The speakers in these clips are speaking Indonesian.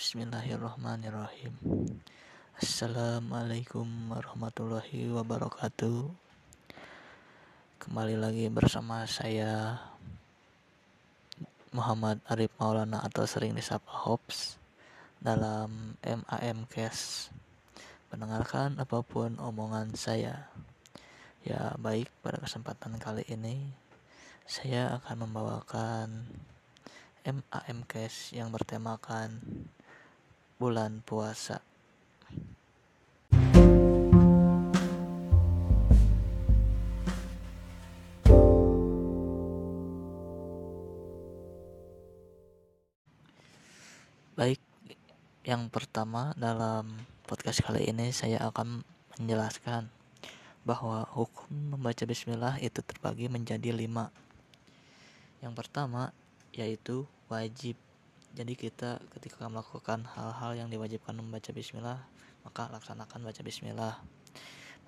Bismillahirrahmanirrahim. Assalamualaikum warahmatullahi wabarakatuh. Kembali lagi bersama saya Muhammad Arif Maulana atau sering disapa Hops Dalam MAM Cast. Mendengarkan apa pun omongan saya. Ya baik pada kesempatan kali ini Saya akan membawakan MAM Cast yang bertemakan bulan puasa. Baik, yang pertama dalam podcast kali ini saya akan menjelaskan bahwa hukum membaca bismillah itu terbagi menjadi lima. Yang pertama yaitu wajib jadi kita ketika melakukan hal-hal yang diwajibkan membaca bismillah maka laksanakan baca bismillah.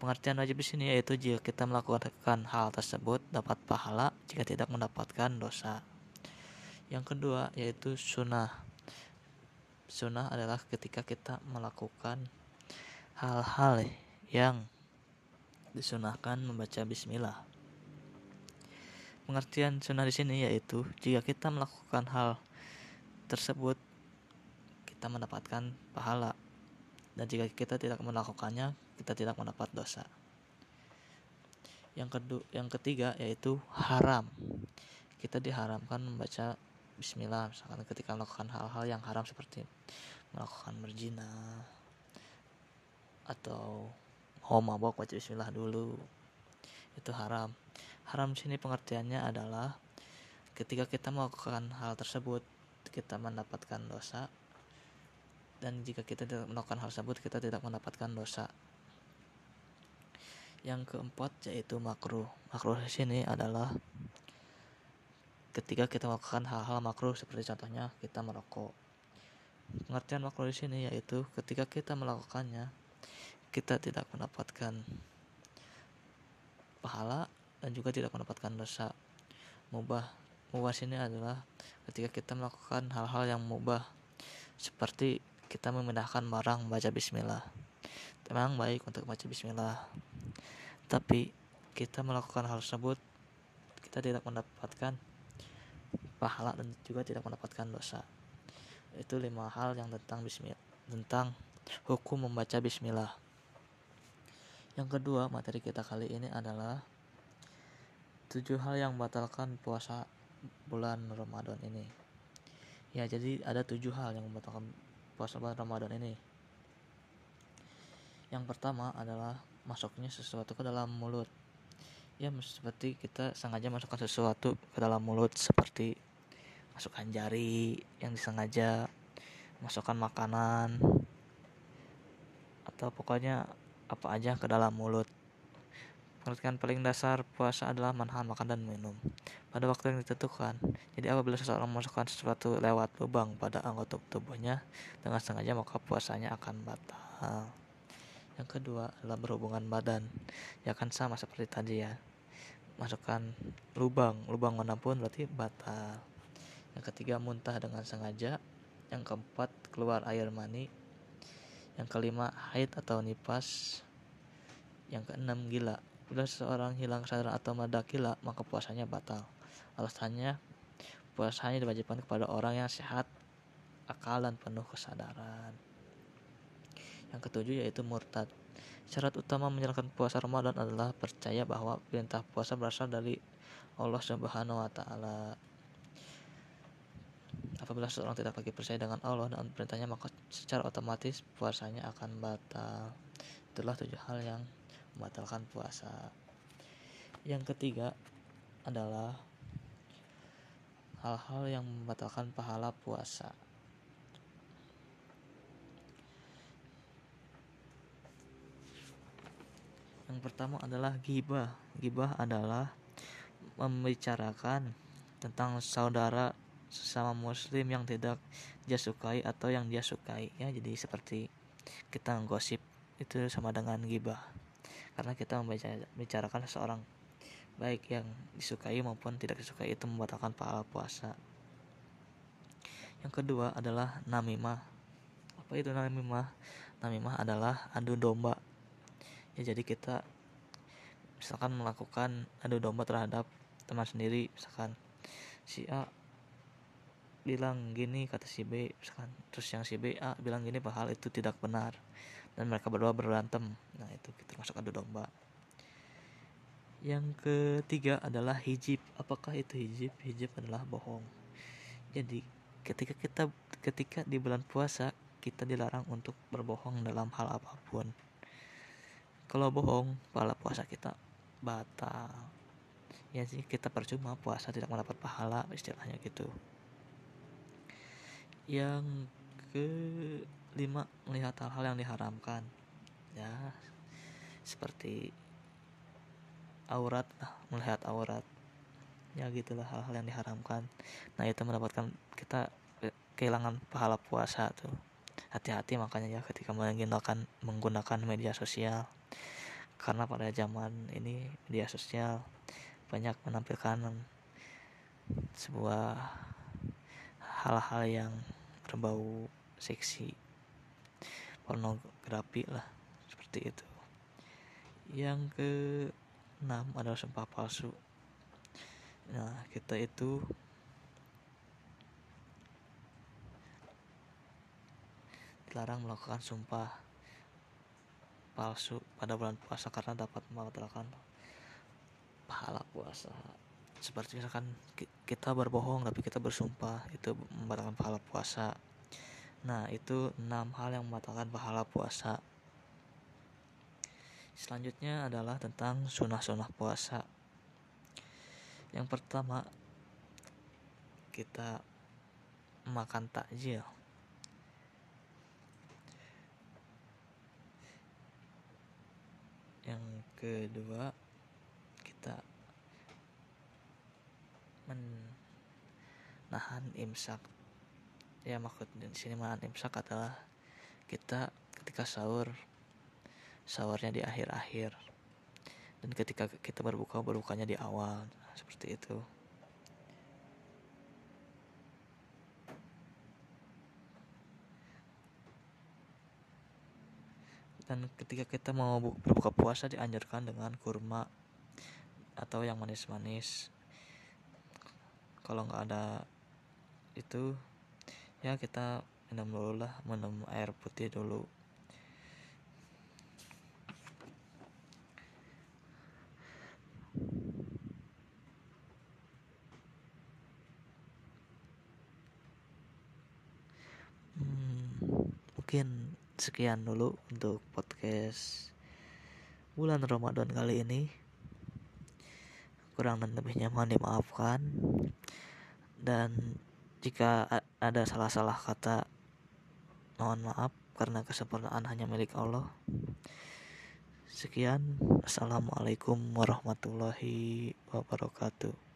Pengertian wajib di sini yaitu jika kita melakukan hal tersebut dapat pahala jika tidak mendapatkan dosa. Yang kedua yaitu sunnah. Sunnah adalah ketika kita melakukan hal-hal yang disunahkan membaca bismillah. Pengertian sunnah di sini yaitu jika kita melakukan hal tersebut kita mendapatkan pahala. Dan jika kita tidak melakukannya kita tidak mendapat dosa. Yang kedua yang ketiga yaitu haram. Kita diharamkan membaca bismillah misalkan ketika melakukan hal-hal yang haram seperti melakukan berzina atau mau mabok baca bismillah dulu. Itu haram. Haram sini pengertiannya adalah ketika kita melakukan hal tersebut kita mendapatkan dosa dan jika kita tidak melakukan hal tersebut kita tidak mendapatkan dosa. Yang keempat yaitu makruh. Makruh di sini adalah ketika kita melakukan hal-hal makruh seperti contohnya kita merokok. Pengertian makruh di sini yaitu ketika kita melakukannya kita tidak mendapatkan pahala dan juga tidak mendapatkan dosa. Mubah mubah sini adalah ketika kita melakukan hal-hal yang mubah. Seperti kita memindahkan barang baca bismillah. Memang baik untuk baca bismillah. Tapi kita melakukan hal tersebut kita tidak mendapatkan pahala dan juga tidak mendapatkan dosa. Itu lima hal yang tentang bismillah tentang hukum membaca bismillah. Yang kedua materi kita kali ini adalah tujuh hal yang membatalkan puasa bulan Ramadan ini. Ya jadi ada tujuh hal yang membatalkan puasa bulan Ramadan ini. Yang pertama adalah masuknya sesuatu ke dalam mulut. Ya seperti kita sengaja masukkan sesuatu ke dalam mulut seperti masukkan jari yang disengaja masukkan makanan atau pokoknya apa aja ke dalam mulut Pengertian paling dasar puasa adalah menahan makan dan minum pada waktu yang ditentukan. Jadi apabila seseorang memasukkan sesuatu lewat lubang pada anggota tubuhnya dengan sengaja maka puasanya akan batal. Yang kedua adalah berhubungan badan. Ya kan sama seperti tadi ya. Masukkan lubang, lubang mana pun berarti batal. Yang ketiga muntah dengan sengaja. Yang keempat keluar air mani. Yang kelima haid atau nipas. Yang keenam gila Bila seseorang hilang kesadaran atau meledak maka puasanya batal. Alasannya, puasanya diwajibkan kepada orang yang sehat, akal dan penuh kesadaran. Yang ketujuh yaitu murtad. Syarat utama menjalankan puasa Ramadan adalah percaya bahwa perintah puasa berasal dari Allah Subhanahu wa taala. Apabila seseorang tidak lagi percaya dengan Allah dan perintahnya maka secara otomatis puasanya akan batal. Itulah tujuh hal yang membatalkan puasa. Yang ketiga adalah hal-hal yang membatalkan pahala puasa. Yang pertama adalah gibah. Gibah adalah membicarakan tentang saudara sesama muslim yang tidak dia sukai atau yang dia sukai ya jadi seperti kita gosip itu sama dengan gibah karena kita membicarakan seseorang baik yang disukai maupun tidak disukai itu membatalkan pahala puasa. Yang kedua adalah namimah. Apa itu namimah? Namimah adalah adu domba. Ya jadi kita misalkan melakukan adu domba terhadap teman sendiri misalkan si A bilang gini kata si B misalkan. Terus yang si B A bilang gini padahal itu tidak benar. Dan mereka berdua berantem. Nah itu termasuk adu domba. Yang ketiga adalah hijib apakah itu hijib hijib adalah bohong. Jadi ketika kita ketika di bulan puasa kita dilarang untuk berbohong dalam hal apa pun. Kalau bohong pahala puasa kita batal. Ya sih kita percuma puasa tidak mendapat pahala istilahnya gitu yang kelima melihat hal-hal yang diharamkan. Ya seperti aurat lah melihat aurat. Ya gitulah hal-hal yang diharamkan. Nah itu mendapatkan kita kehilangan pahala puasa tuh. Hati-hati makanya ya ketika menggunakan menggunakan media sosial. Karena pada zaman ini media sosial banyak menampilkan sebuah hal-hal yang berbau seksi pornografi lah seperti itu. Yang ke enam adalah sumpah palsu. Nah kita itu dilarang melakukan sumpah palsu pada bulan puasa karena dapat membatalkan pahala puasa. Seperti misalkan kita berbohong tapi kita bersumpah itu membatalkan pahala puasa nah itu enam hal yang membatalkan pahala puasa Selanjutnya adalah tentang sunah-sunah puasa. Yang pertama, kita makan takjil. Yang kedua, kita menahan imsak. Ya maksud di sini menahan imsak adalah kita ketika sahur sahurnya di akhir-akhir. Dan ketika kita berbuka berbukanya di awal seperti itu. Dan ketika kita mau berbuka puasa dianjurkan dengan kurma atau yang manis-manis. Kalau nggak ada itu ya kita minum dulu lah minum air putih dulu. Mungkin sekian dulu untuk podcast bulan Ramadan kali ini. Kurang dan lebihnya mohon dimaafkan. Dan jika ada salah-salah kata mohon maaf karena kesempurnaan hanya milik Allah. Sekian. Assalamualaikum warahmatullahi wabarakatuh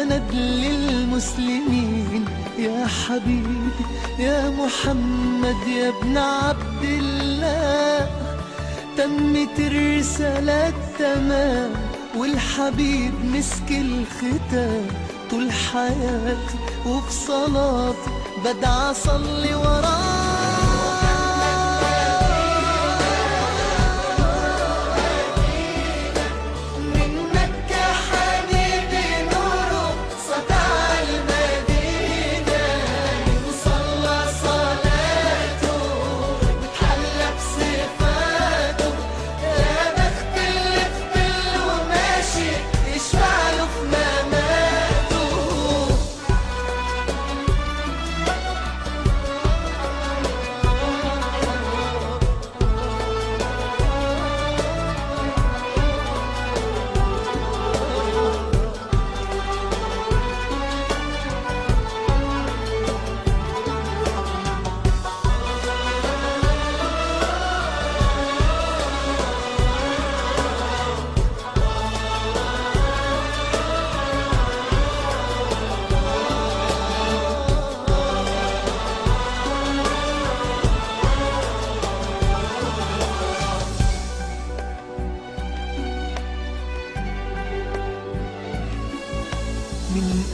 سند للمسلمين. يا حبيبي يا محمد يا ابن عبد الله تمت الرسالة تمام والحبيب مسك الختام. طول حياتي وفي صلاتي بدعى اصلي وراه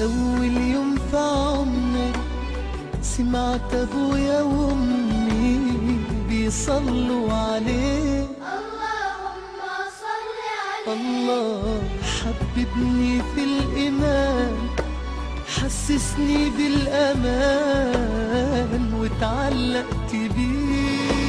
أول يوم في عمري سمعت أبويا وأمي بيصلوا عليه. اللهم صل عليه. الله حببني في الإيمان حسسني بالأمان واتعلقت بيه.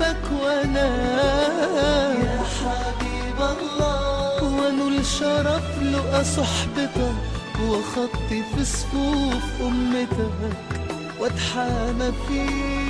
كتفك وأنا يا حبيب الله. وانول شرف لقى صحبتك وخطي في صفوف أمتك واتحامى فيك.